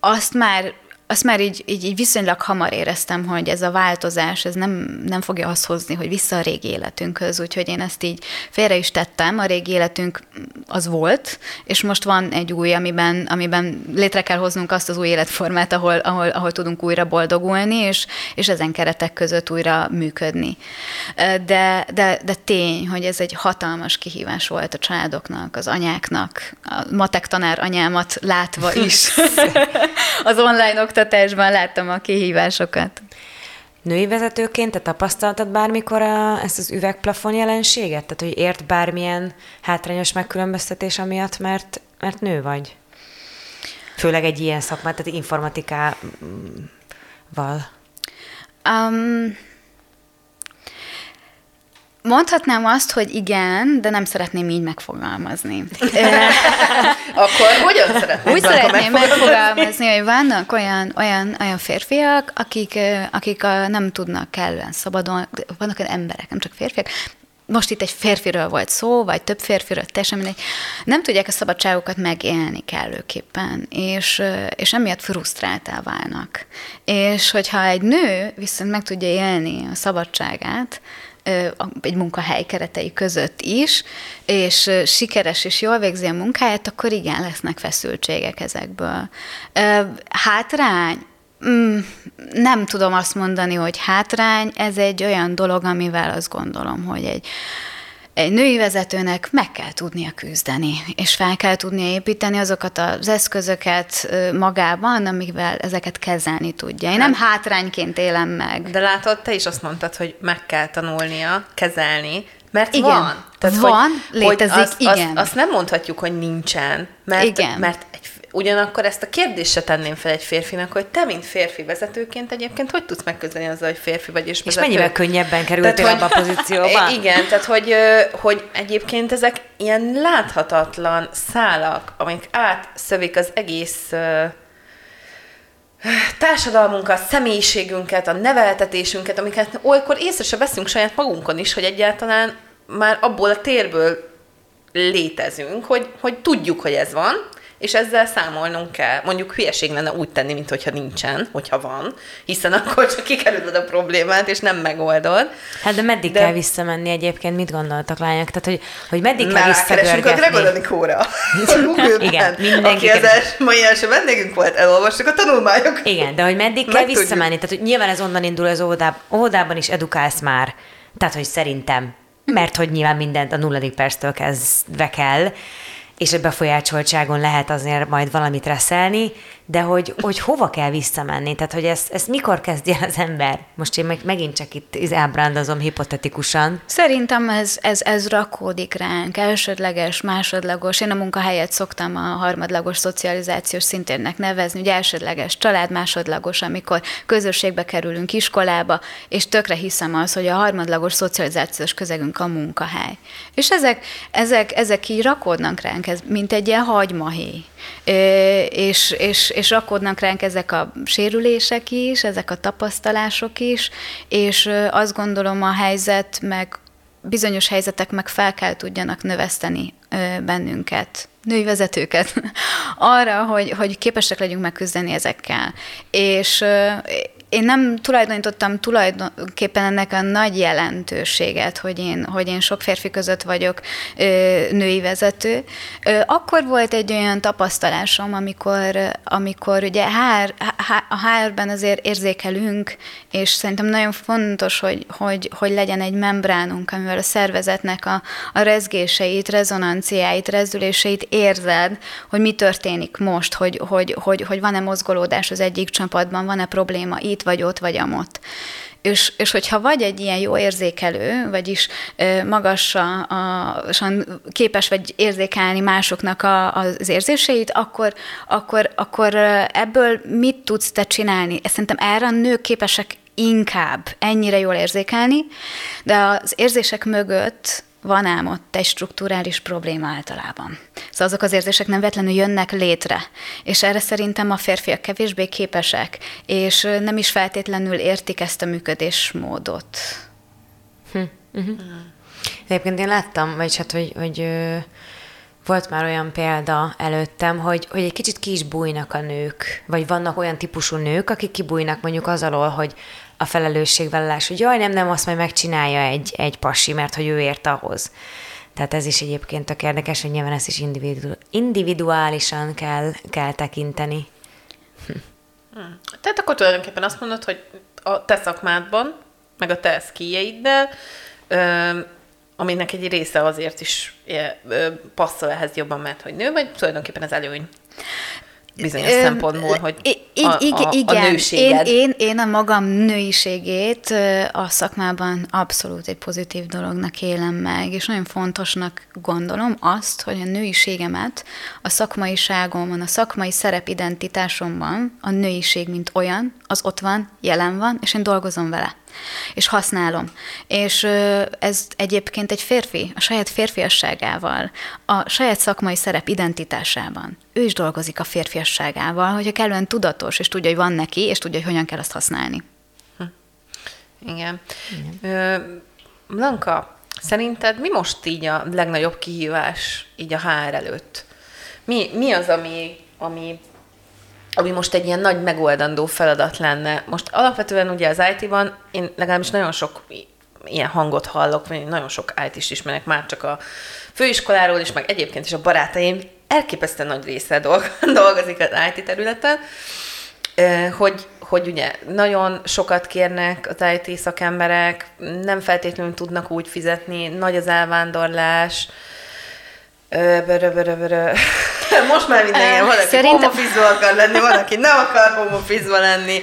Speaker 3: Azt már azt már így, így, így viszonylag hamar éreztem, hogy ez a változás, ez nem, nem fogja azt hozni, hogy vissza a régi életünkhöz, úgyhogy én ezt így félre is tettem, a régi életünk az volt, és most van egy új, amiben, amiben létre kell hoznunk azt az új életformát, ahol, ahol, ahol tudunk újra boldogulni, és, és ezen keretek között újra működni. De, de, de tény, hogy ez egy hatalmas kihívás volt a családoknak, az anyáknak, a matek tanár anyámat látva is az online oktatásban láttam a kihívásokat.
Speaker 1: Női vezetőként te tapasztaltad bármikor a, ezt az üvegplafon jelenséget? Tehát, hogy ért bármilyen hátrányos megkülönböztetés amiatt, mert, mert nő vagy? Főleg egy ilyen szakmát, tehát informatikával. Um,
Speaker 3: Mondhatnám azt, hogy igen, de nem szeretném így megfogalmazni.
Speaker 2: Akkor hogyan szeretném
Speaker 3: Úgy szeretném megfogalmazni, hogy vannak olyan, olyan, olyan férfiak, akik, akik a, nem tudnak kellően szabadon, vannak olyan emberek, nem csak férfiak, most itt egy férfiről volt szó, vagy több férfiről, teljesen mindegy, nem tudják a szabadságokat megélni kellőképpen, és, és emiatt frusztráltá válnak. És hogyha egy nő viszont meg tudja élni a szabadságát, egy munkahely keretei között is, és sikeres és jól végzi a munkáját, akkor igen, lesznek feszültségek ezekből. Hátrány? Mm, nem tudom azt mondani, hogy hátrány, ez egy olyan dolog, amivel azt gondolom, hogy egy egy női vezetőnek meg kell tudnia küzdeni, és fel kell tudnia építeni azokat az eszközöket magában, amivel ezeket kezelni tudja. Én nem hát- hátrányként élem meg.
Speaker 2: De látod, te is azt mondtad, hogy meg kell tanulnia kezelni, mert
Speaker 3: igen,
Speaker 2: van.
Speaker 3: Tehát, van, hogy, létezik, hogy azt, igen.
Speaker 2: Azt, azt nem mondhatjuk, hogy nincsen, mert, igen. mert Ugyanakkor ezt a kérdést se tenném fel egy férfinak, hogy te, mint férfi vezetőként egyébként hogy tudsz megközelni azzal, hogy férfi vagy és
Speaker 1: vezető? És mennyivel könnyebben kerültél abba a pozícióba?
Speaker 2: Igen, tehát hogy, hogy egyébként ezek ilyen láthatatlan szálak, amik átszövik az egész társadalmunkat, személyiségünket, a neveltetésünket, amiket olykor észre se veszünk saját magunkon is, hogy egyáltalán már abból a térből létezünk, hogy, hogy tudjuk, hogy ez van, és ezzel számolnunk kell. Mondjuk hülyeség lenne úgy tenni, mint hogyha nincsen, hogyha van, hiszen akkor csak kikerülöd a problémát, és nem megoldod.
Speaker 1: Hát de meddig de... kell visszamenni egyébként? Mit gondoltak lányok? Tehát, hogy, hogy meddig kell visszagörgetni?
Speaker 2: a Gregor Anikóra. Igen, mindenki. Aki az mai első vendégünk volt, elolvastuk a tanulmányokat.
Speaker 1: Igen, de hogy meddig kell visszamenni? Tehát, hogy nyilván ez onnan indul az óvodában, óvodában is edukálsz már. Tehát, hogy szerintem mert hogy nyilván mindent a nulladik perctől kezdve kell, és a befolyásoltságon lehet azért majd valamit reszelni, de hogy, hogy hova kell visszamenni, tehát hogy ezt, ezt mikor el az ember? Most én meg, megint csak itt elbrándozom hipotetikusan.
Speaker 3: Szerintem ez, ez, ez rakódik ránk, elsődleges, másodlagos. Én a munkahelyet szoktam a harmadlagos szocializációs szintérnek nevezni, ugye elsődleges család, másodlagos, amikor közösségbe kerülünk iskolába, és tökre hiszem az, hogy a harmadlagos szocializációs közegünk a munkahely. És ezek, ezek, ezek így rakódnak ránk, ez mint egy ilyen hagymahéj és, és, és rakódnak ránk ezek a sérülések is, ezek a tapasztalások is, és azt gondolom a helyzet, meg bizonyos helyzetek meg fel kell tudjanak növeszteni bennünket, női vezetőket arra, hogy, hogy képesek legyünk megküzdeni ezekkel. És én nem tulajdonítottam tulajdonképpen ennek a nagy jelentőséget, hogy én, hogy én sok férfi között vagyok ö, női vezető. Ö, akkor volt egy olyan tapasztalásom, amikor, amikor ugye HR, a HR-ben azért érzékelünk, és szerintem nagyon fontos, hogy, hogy, hogy legyen egy membránunk, amivel a szervezetnek a, a rezgéseit, rezonanciáit, rezdüléseit érzed, hogy mi történik most, hogy, hogy, hogy, hogy van-e mozgolódás az egyik csapatban, van-e probléma itt, vagy ott, vagy amott. És, és hogyha vagy egy ilyen jó érzékelő, vagyis magasan képes vagy érzékelni másoknak a, az érzéseit, akkor, akkor, akkor ebből mit tudsz te csinálni? Szerintem erre a nők képesek inkább ennyire jól érzékelni, de az érzések mögött van ám ott egy strukturális probléma általában. Szóval azok az érzések nem vetlenül jönnek létre, és erre szerintem a férfiak kevésbé képesek, és nem is feltétlenül értik ezt a működésmódot.
Speaker 1: Hm. Uh-huh. Egyébként én láttam, vagy hát, hogy, hogy volt már olyan példa előttem, hogy, hogy egy kicsit ki is bújnak a nők, vagy vannak olyan típusú nők, akik kibújnak mondjuk az alól, hogy a felelősségvállalás, hogy jaj, nem, nem, azt majd megcsinálja egy, egy pasi, mert hogy ő ért ahhoz. Tehát ez is egyébként tök érdekes, hogy nyilván ezt is individu- individuálisan kell, kell tekinteni.
Speaker 2: Hm. Tehát akkor tulajdonképpen azt mondod, hogy a te szakmádban, meg a te szkíjeiddel, aminek egy része azért is passzol ehhez jobban, mert hogy nő, vagy tulajdonképpen ez előny? Bizonyos Ö, szempontból, hogy a, a, igen, a nőséged.
Speaker 3: Én, én, én a magam nőiségét a szakmában abszolút egy pozitív dolognak élem meg, és nagyon fontosnak gondolom azt, hogy a nőiségemet a szakmaiságomon, a szakmai szerepidentitásomban a nőiség, mint olyan, az ott van, jelen van, és én dolgozom vele és használom. És ez egyébként egy férfi, a saját férfiasságával, a saját szakmai szerep identitásában. Ő is dolgozik a férfiasságával, hogyha kellően tudatos, és tudja, hogy van neki, és tudja, hogy hogyan kell azt használni. Hm.
Speaker 2: Igen. Igen. Blanka, szerinted mi most így a legnagyobb kihívás így a HR előtt? Mi, mi az, ami, ami ami most egy ilyen nagy megoldandó feladat lenne. Most alapvetően ugye az IT-ban én legalábbis nagyon sok ilyen hangot hallok, vagy nagyon sok IT-t ismerek már csak a főiskoláról is, meg egyébként is a barátaim elképesztően nagy része dolgozik az IT területen, hogy, hogy ugye nagyon sokat kérnek az IT szakemberek, nem feltétlenül tudnak úgy fizetni, nagy az elvándorlás, Börö, börö, börö. Most már minden van, aki Szerintem... akar lenni, van, aki nem akar home lenni.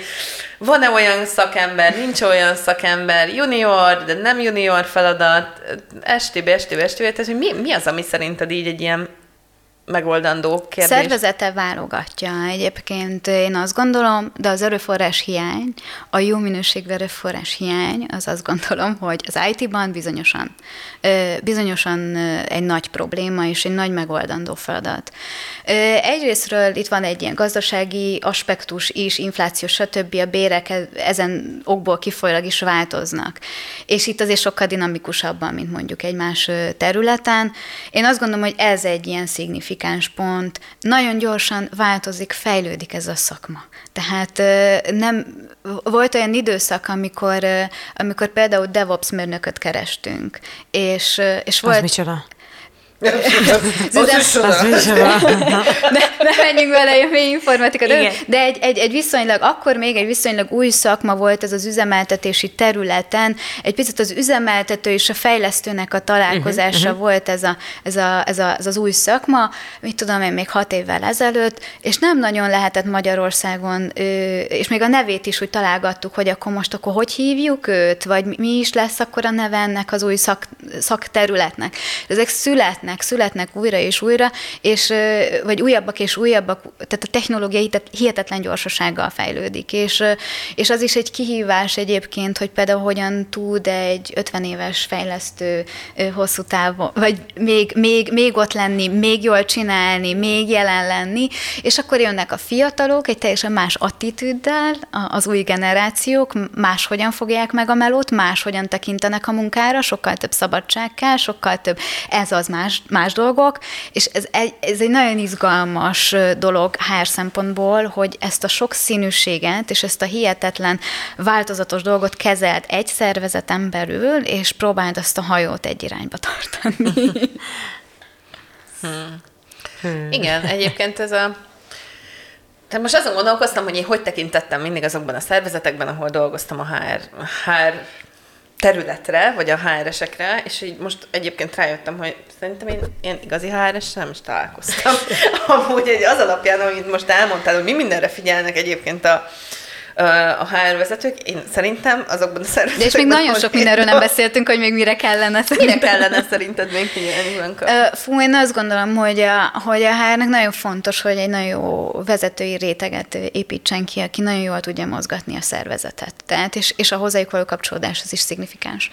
Speaker 2: Van-e olyan szakember, nincs olyan szakember, junior, de nem junior feladat, estébe, estébe, estébe, tehát mi, mi az, ami szerinted így egy ilyen megoldandó kérdés.
Speaker 3: Szervezete válogatja. Egyébként én azt gondolom, de az erőforrás hiány, a jó minőségű erőforrás hiány, az azt gondolom, hogy az IT-ban bizonyosan, bizonyosan egy nagy probléma és egy nagy megoldandó feladat. Egyrésztről itt van egy ilyen gazdasági aspektus is, infláció, stb. A bérek e- ezen okból kifolyólag is változnak. És itt azért sokkal dinamikusabban, mint mondjuk egy más területen. Én azt gondolom, hogy ez egy ilyen szignifikáns szignifikáns pont, nagyon gyorsan változik, fejlődik ez a szakma. Tehát nem, volt olyan időszak, amikor, amikor például DevOps mérnököt kerestünk, és, és volt... Az
Speaker 1: micsoda?
Speaker 3: Az, az ne, ne menjünk vele a mély informatika, de, de egy, egy, egy viszonylag, akkor még egy viszonylag új szakma volt ez az üzemeltetési területen, egy picit az üzemeltető és a fejlesztőnek a találkozása uh-huh, uh-huh. volt ez, a, ez, a, ez, a, ez az új szakma, mit tudom én, még hat évvel ezelőtt, és nem nagyon lehetett Magyarországon, és még a nevét is úgy találgattuk, hogy akkor most akkor hogy hívjuk őt, vagy mi is lesz akkor a neve ennek az új szak, szakterületnek. Ezek születnek születnek, születnek újra és újra, és, vagy újabbak és újabbak, tehát a technológia hihetetlen gyorsasággal fejlődik, és, és az is egy kihívás egyébként, hogy például hogyan tud egy 50 éves fejlesztő hosszú távon, vagy még, még, még ott lenni, még jól csinálni, még jelen lenni, és akkor jönnek a fiatalok egy teljesen más attitűddel, az új generációk máshogyan fogják meg a melót, máshogyan tekintenek a munkára, sokkal több szabadság kell, sokkal több ez az más más, más dolgok, és ez egy, ez egy nagyon izgalmas dolog HR szempontból, hogy ezt a sok színűséget és ezt a hihetetlen változatos dolgot kezelt egy szervezeten belül, és próbáld azt a hajót egy irányba tartani.
Speaker 2: Hmm. Hmm. Igen, egyébként ez a tehát most azon gondolkoztam, hogy én hogy tekintettem mindig azokban a szervezetekben, ahol dolgoztam a HR, HR területre, vagy a HR-esekre, és így most egyébként rájöttem, hogy szerintem én ilyen igazi HR-es nem is találkoztam. Amúgy az alapján, amit most elmondtál, hogy mi mindenre figyelnek egyébként a, a HR vezetők, én szerintem azokban a szervezetekben...
Speaker 3: De és még nagyon sok mindenről nem beszéltünk, hogy még mire kellene
Speaker 2: szerintem. Mire kellene szerinted még figyelni, Blanka?
Speaker 3: Fú, én azt gondolom, hogy a, hogy a HR-nek nagyon fontos, hogy egy nagyon jó vezetői réteget építsen ki, aki nagyon jól tudja mozgatni a szervezetet. Tehát, és, és a hozzájuk való kapcsolódás az is szignifikáns.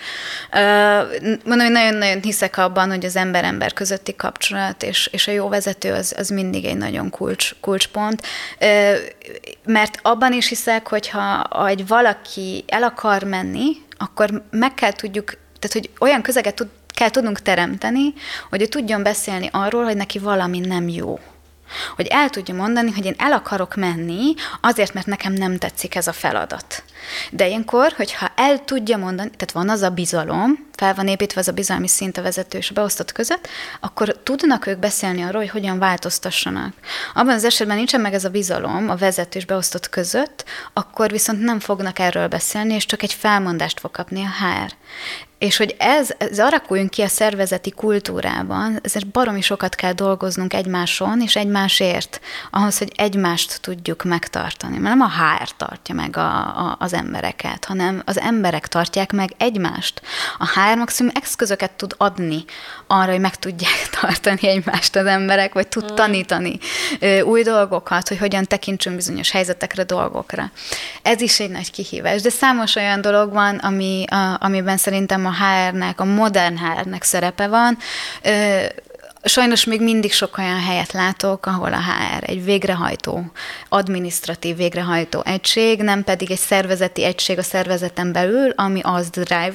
Speaker 3: Mondom, hogy nagyon-nagyon hiszek abban, hogy az ember-ember közötti kapcsolat és, és a jó vezető az, az mindig egy nagyon kulcs, kulcspont, mert abban is hiszek, hogyha egy valaki el akar menni, akkor meg kell tudjuk, tehát hogy olyan közeget tud, kell tudnunk teremteni, hogy ő tudjon beszélni arról, hogy neki valami nem jó. Hogy el tudja mondani, hogy én el akarok menni, azért, mert nekem nem tetszik ez a feladat. De ilyenkor, hogyha el tudja mondani, tehát van az a bizalom, fel van építve az a bizalmi szint a vezető és a beosztott között, akkor tudnak ők beszélni arról, hogy hogyan változtassanak. Abban az esetben nincsen meg ez a bizalom a vezető és beosztott között, akkor viszont nem fognak erről beszélni, és csak egy felmondást fog kapni a HR. És hogy ez, ez arakuljunk ki a szervezeti kultúrában, ezért baromi sokat kell dolgoznunk egymáson és egymásért, ahhoz, hogy egymást tudjuk megtartani. Mert nem a HR tartja meg a, a, az embereket, hanem az emberek tartják meg egymást. A HR maximum eszközöket tud adni arra, hogy meg tudják tartani egymást az emberek, vagy tud mm. tanítani új dolgokat, hogy hogyan tekintsünk bizonyos helyzetekre, dolgokra. Ez is egy nagy kihívás, de számos olyan dolog van, ami, a, amiben szerintem a HR-nek, a modern HR-nek szerepe van. Sajnos még mindig sok olyan helyet látok, ahol a HR egy végrehajtó, administratív végrehajtó egység, nem pedig egy szervezeti egység a szervezeten belül, ami azt drive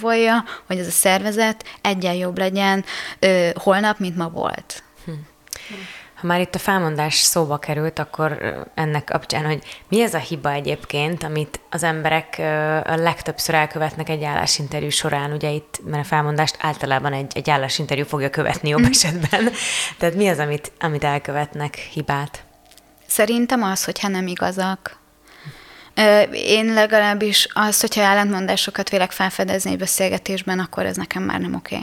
Speaker 3: hogy ez a szervezet egyen jobb legyen holnap, mint ma volt. Hm.
Speaker 1: Ha már itt a felmondás szóba került, akkor ennek kapcsán, hogy mi ez a hiba egyébként, amit az emberek a legtöbbször elkövetnek egy állásinterjú során, ugye itt, mert a felmondást általában egy, egy állásinterjú fogja követni jobb mm. esetben. Tehát mi az, amit, amit elkövetnek hibát?
Speaker 3: Szerintem az, hogyha nem igazak, én legalábbis az, hogyha ellentmondásokat vélek felfedezni egy beszélgetésben, akkor ez nekem már nem oké.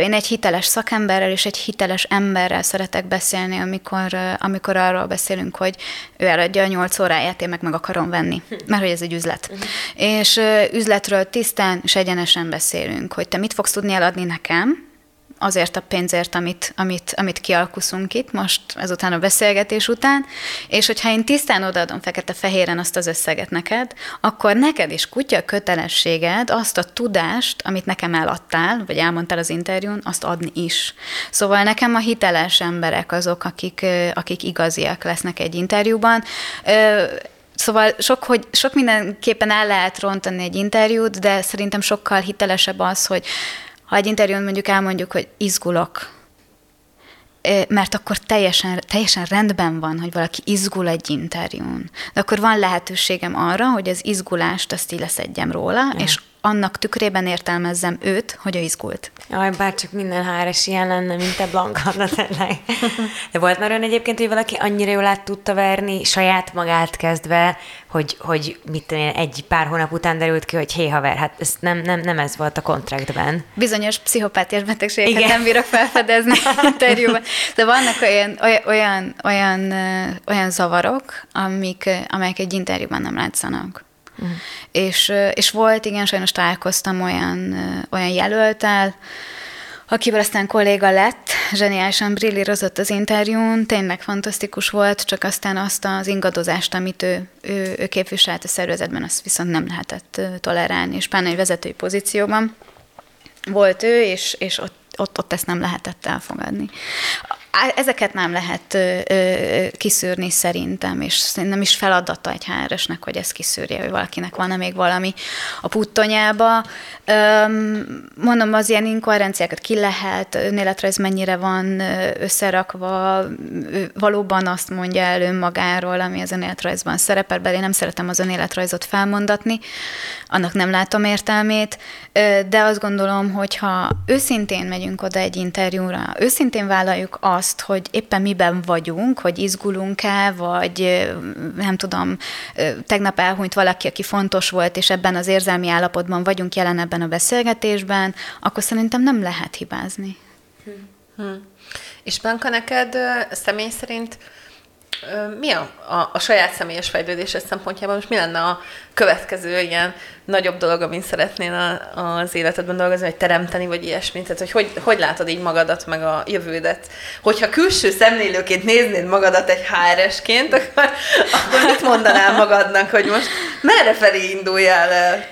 Speaker 3: Én egy hiteles szakemberrel és egy hiteles emberrel szeretek beszélni, amikor, amikor arról beszélünk, hogy ő eladja a nyolc óráját, én meg meg akarom venni, mert hogy ez egy üzlet. Uh-huh. És üzletről tisztán és egyenesen beszélünk, hogy te mit fogsz tudni eladni nekem, azért a pénzért, amit, amit, amit kialkuszunk itt most, ezután a beszélgetés után, és hogyha én tisztán odaadom fekete-fehéren azt az összeget neked, akkor neked is kutya kötelességed azt a tudást, amit nekem eladtál, vagy elmondtál az interjún, azt adni is. Szóval nekem a hiteles emberek azok, akik, akik igaziak lesznek egy interjúban. Szóval sok, hogy, sok mindenképpen el lehet rontani egy interjút, de szerintem sokkal hitelesebb az, hogy ha egy interjún mondjuk elmondjuk, hogy izgulok, mert akkor teljesen, teljesen rendben van, hogy valaki izgul egy interjún. De akkor van lehetőségem arra, hogy az izgulást azt így leszedjem róla, ja. és annak tükrében értelmezzem őt, hogy ő izgult.
Speaker 1: Jaj, bár csak minden HRS ilyen lenne, mint te Blanka, de tényleg. De volt már olyan egyébként, hogy valaki annyira jól át tudta verni saját magát kezdve, hogy, hogy mit tudom én, egy pár hónap után derült ki, hogy hé, haver, hát ez nem, nem, nem ez volt a kontraktben.
Speaker 3: Bizonyos pszichopátiás betegségeket Igen. nem bírok felfedezni interjúban. De vannak olyan, olyan, olyan, olyan, olyan zavarok, amik, amelyek egy interjúban nem látszanak. Uh-huh. És, és volt, igen, sajnos találkoztam olyan, olyan jelöltel, akivel aztán kolléga lett, zseniálisan brillírozott az interjún, tényleg fantasztikus volt, csak aztán azt az ingadozást, amit ő, ő, ő képviselt a szervezetben, azt viszont nem lehetett tolerálni, és pláne egy vezetői pozícióban volt ő, és, és ott, ott, ott ezt nem lehetett elfogadni ezeket nem lehet ö, ö, kiszűrni szerintem, és szerintem is feladata egy hr hogy ezt kiszűrje, hogy valakinek van-e még valami a puttonyába. Mondom, az ilyen inkoherenciákat ki lehet, önéletrajz mennyire van összerakva, valóban azt mondja el önmagáról, ami az önéletrajzban szerepel, bár én nem szeretem az önéletrajzot felmondatni, annak nem látom értelmét, de azt gondolom, hogy ha őszintén megyünk oda egy interjúra, őszintén vállaljuk azt, hogy éppen miben vagyunk, hogy izgulunk-e, vagy nem tudom, tegnap elhunyt valaki, aki fontos volt, és ebben az érzelmi állapotban vagyunk jelen ebben a beszélgetésben, akkor szerintem nem lehet hibázni. Hmm.
Speaker 2: Hmm. És Blanka, neked személy szerint mi a, a, a saját személyes fejlődésed szempontjában, most mi lenne a következő ilyen nagyobb dolog, amin szeretnél a, az életedben dolgozni, vagy teremteni, vagy ilyesmit? Tehát, hogy, hogy hogy látod így magadat, meg a jövődet? Hogyha külső szemlélőként néznéd magadat egy HRS-ként, akkor, akkor mit mondanál magadnak, hogy most merre felé induljál el?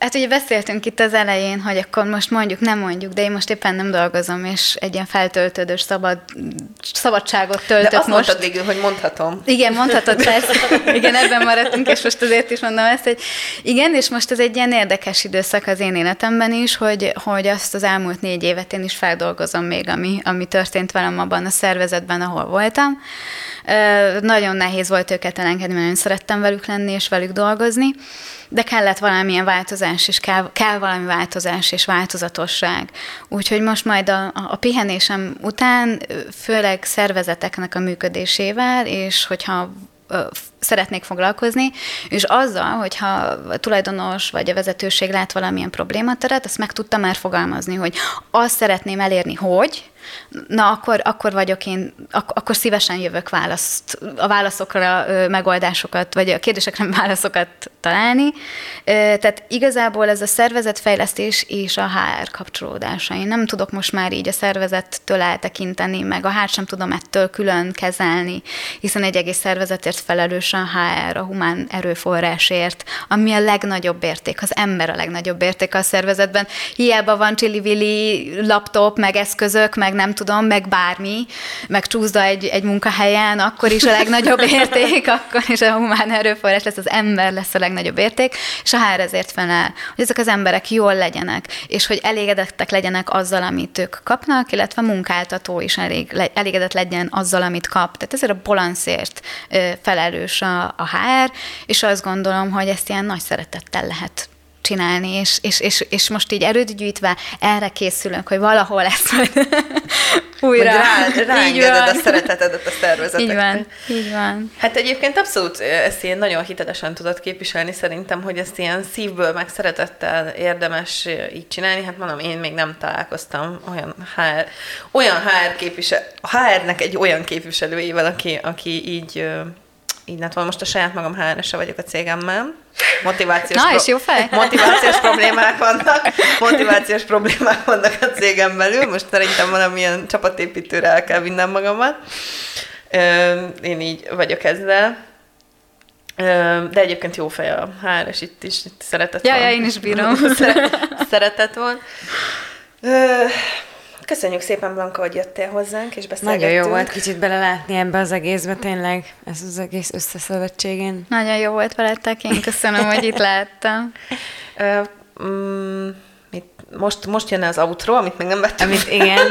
Speaker 3: Hát ugye beszéltünk itt az elején, hogy akkor most mondjuk, nem mondjuk, de én most éppen nem dolgozom, és egy ilyen feltöltődős szabad, szabadságot töltök
Speaker 2: de azt
Speaker 3: most.
Speaker 2: mondtad végül, hogy mondhatom.
Speaker 3: Igen, mondhatod, persze. Igen, ebben maradtunk, és most azért is mondom ezt, hogy igen, és most ez egy ilyen érdekes időszak az én életemben is, hogy, hogy azt az elmúlt négy évet én is feldolgozom még, ami, ami történt velem abban a szervezetben, ahol voltam. Nagyon nehéz volt őket elengedni, mert én szerettem velük lenni és velük dolgozni de kellett valamilyen változás, és kell, kell valami változás és változatosság. Úgyhogy most majd a, a, pihenésem után, főleg szervezeteknek a működésével, és hogyha szeretnék foglalkozni, és azzal, hogyha a tulajdonos vagy a vezetőség lát valamilyen problémateret, azt meg tudtam már fogalmazni, hogy azt szeretném elérni, hogy, na akkor, akkor vagyok én, ak- akkor szívesen jövök választ, a válaszokra megoldásokat, vagy a kérdésekre válaszokat találni. Tehát igazából ez a szervezetfejlesztés és a HR kapcsolódása. Én nem tudok most már így a szervezettől eltekinteni, meg a HR sem tudom ettől külön kezelni, hiszen egy egész szervezetért felelős a HR, a humán erőforrásért, ami a legnagyobb érték, az ember a legnagyobb érték a szervezetben. Hiába van csili laptop, meg eszközök, meg nem tudom, meg bármi, meg csúszda egy, egy munkahelyen, akkor is a legnagyobb érték, akkor is a humán erőforrás lesz, az ember lesz a legnagyobb érték, és a HR ezért felel, hogy ezek az emberek jól legyenek, és hogy elégedettek legyenek azzal, amit ők kapnak, illetve a munkáltató is elég, elégedett legyen azzal, amit kap. Tehát ezért a balanszért felelős a, a HR, és azt gondolom, hogy ezt ilyen nagy szeretettel lehet csinálni, és, és, és, és most így erőt gyűjtve erre készülünk, hogy valahol lesz majd újra.
Speaker 2: Hogy rá, ráengeded a szeretetedet a szervezetekre.
Speaker 3: Így van, így van.
Speaker 2: Hát egyébként abszolút ezt ilyen nagyon hitelesen tudod képviselni, szerintem, hogy ezt ilyen szívből, meg szeretettel érdemes így csinálni. Hát mondom, én még nem találkoztam olyan HR, olyan HR képvisel, HR-nek egy olyan képviselőjével, aki, aki így így nem tudom, most a saját magam hr vagyok a cégemmel.
Speaker 3: Motivációs, Na, és jó fej.
Speaker 2: motivációs problémák vannak. Motivációs problémák vannak a cégem belül. Most szerintem valamilyen csapatépítőre el kell vinnem magamat. Én így vagyok ezzel. De egyébként jó fej a HRS itt is, itt szeretett
Speaker 3: ja, van. Ja, én is bírom.
Speaker 2: Szeretett van. Köszönjük szépen, Blanka, hogy jöttél hozzánk, és beszélgettünk.
Speaker 1: Nagyon jó volt kicsit belelátni ebbe az egészbe, tényleg, ez az egész összeszövetségén.
Speaker 3: Nagyon jó volt veletek, én köszönöm, hogy itt lehettem.
Speaker 2: Most, most jön az outro, amit még nem vettem.
Speaker 1: Amit igen.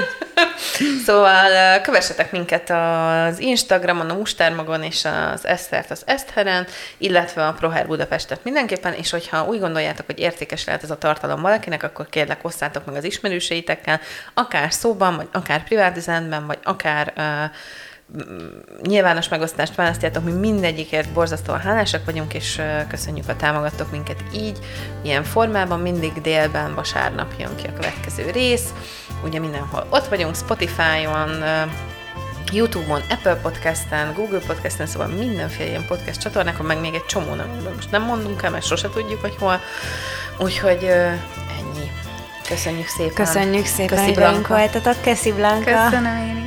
Speaker 2: szóval kövessetek minket az Instagramon, a Mustármagon és az Esztert az Esztheren, illetve a Proher Budapestet mindenképpen, és hogyha úgy gondoljátok, hogy értékes lehet ez a tartalom valakinek, akkor kérlek osszátok meg az ismerőseitekkel, akár szóban, vagy akár privát üzenetben, vagy akár uh, nyilvános megosztást választjátok, mi mindegyikért borzasztóan hálásak vagyunk, és köszönjük, a támogattok minket így, ilyen formában, mindig délben, vasárnap jön ki a következő rész. Ugye mindenhol ott vagyunk, Spotify-on, YouTube-on, Apple Podcast-en, Google Podcast-en, szóval mindenféle ilyen podcast csatornákon, meg még egy csomó, nem, most nem mondunk el, mert sose tudjuk, hogy hol. Úgyhogy ennyi. Köszönjük szépen.
Speaker 1: Köszönjük szépen, Köszi hogy velünk voltatok. Köszi Blanka.
Speaker 3: Köszönöm én